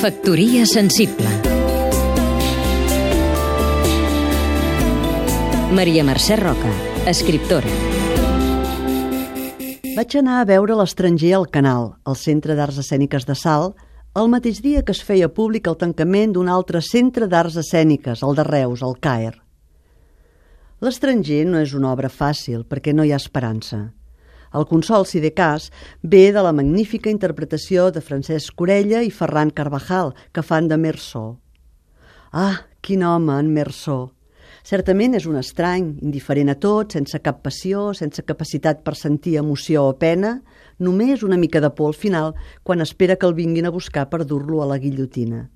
Factoria sensible Maria Mercè Roca, escriptora Vaig anar a veure l'estranger al Canal, al Centre d'Arts Escèniques de Salt, el mateix dia que es feia públic el tancament d'un altre centre d'arts escèniques, el de Reus, el CAER. L'estranger no és una obra fàcil perquè no hi ha esperança. El consol, si de cas, ve de la magnífica interpretació de Francesc Corella i Ferran Carvajal, que fan de Mersó. Ah, quin home, en Mersó! Certament és un estrany, indiferent a tot, sense cap passió, sense capacitat per sentir emoció o pena, només una mica de por al final quan espera que el vinguin a buscar per dur-lo a la guillotina.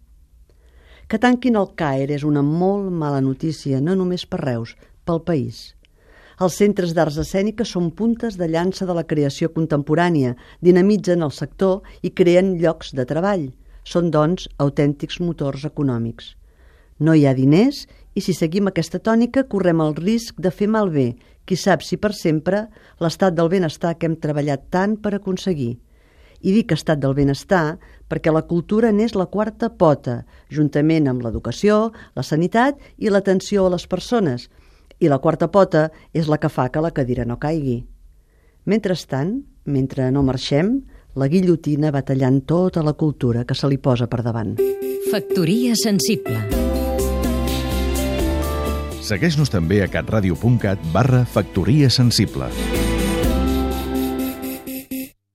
Que tanquin el CAER és una molt mala notícia, no només per Reus, pel país. Els centres d'arts escèniques són puntes de llança de la creació contemporània, dinamitzen el sector i creen llocs de treball. Són, doncs, autèntics motors econòmics. No hi ha diners i si seguim aquesta tònica correm el risc de fer malbé, qui sap si per sempre, l'estat del benestar que hem treballat tant per aconseguir. I dic estat del benestar perquè la cultura n'és la quarta pota, juntament amb l'educació, la sanitat i l'atenció a les persones – i la quarta pota és la que fa que la cadira no caigui. Mentrestant, mentre no marxem, la guillotina va tallant tota la cultura que se li posa per davant. Factoria sensible Segueix-nos també a catradio.cat barra Factoria sensible.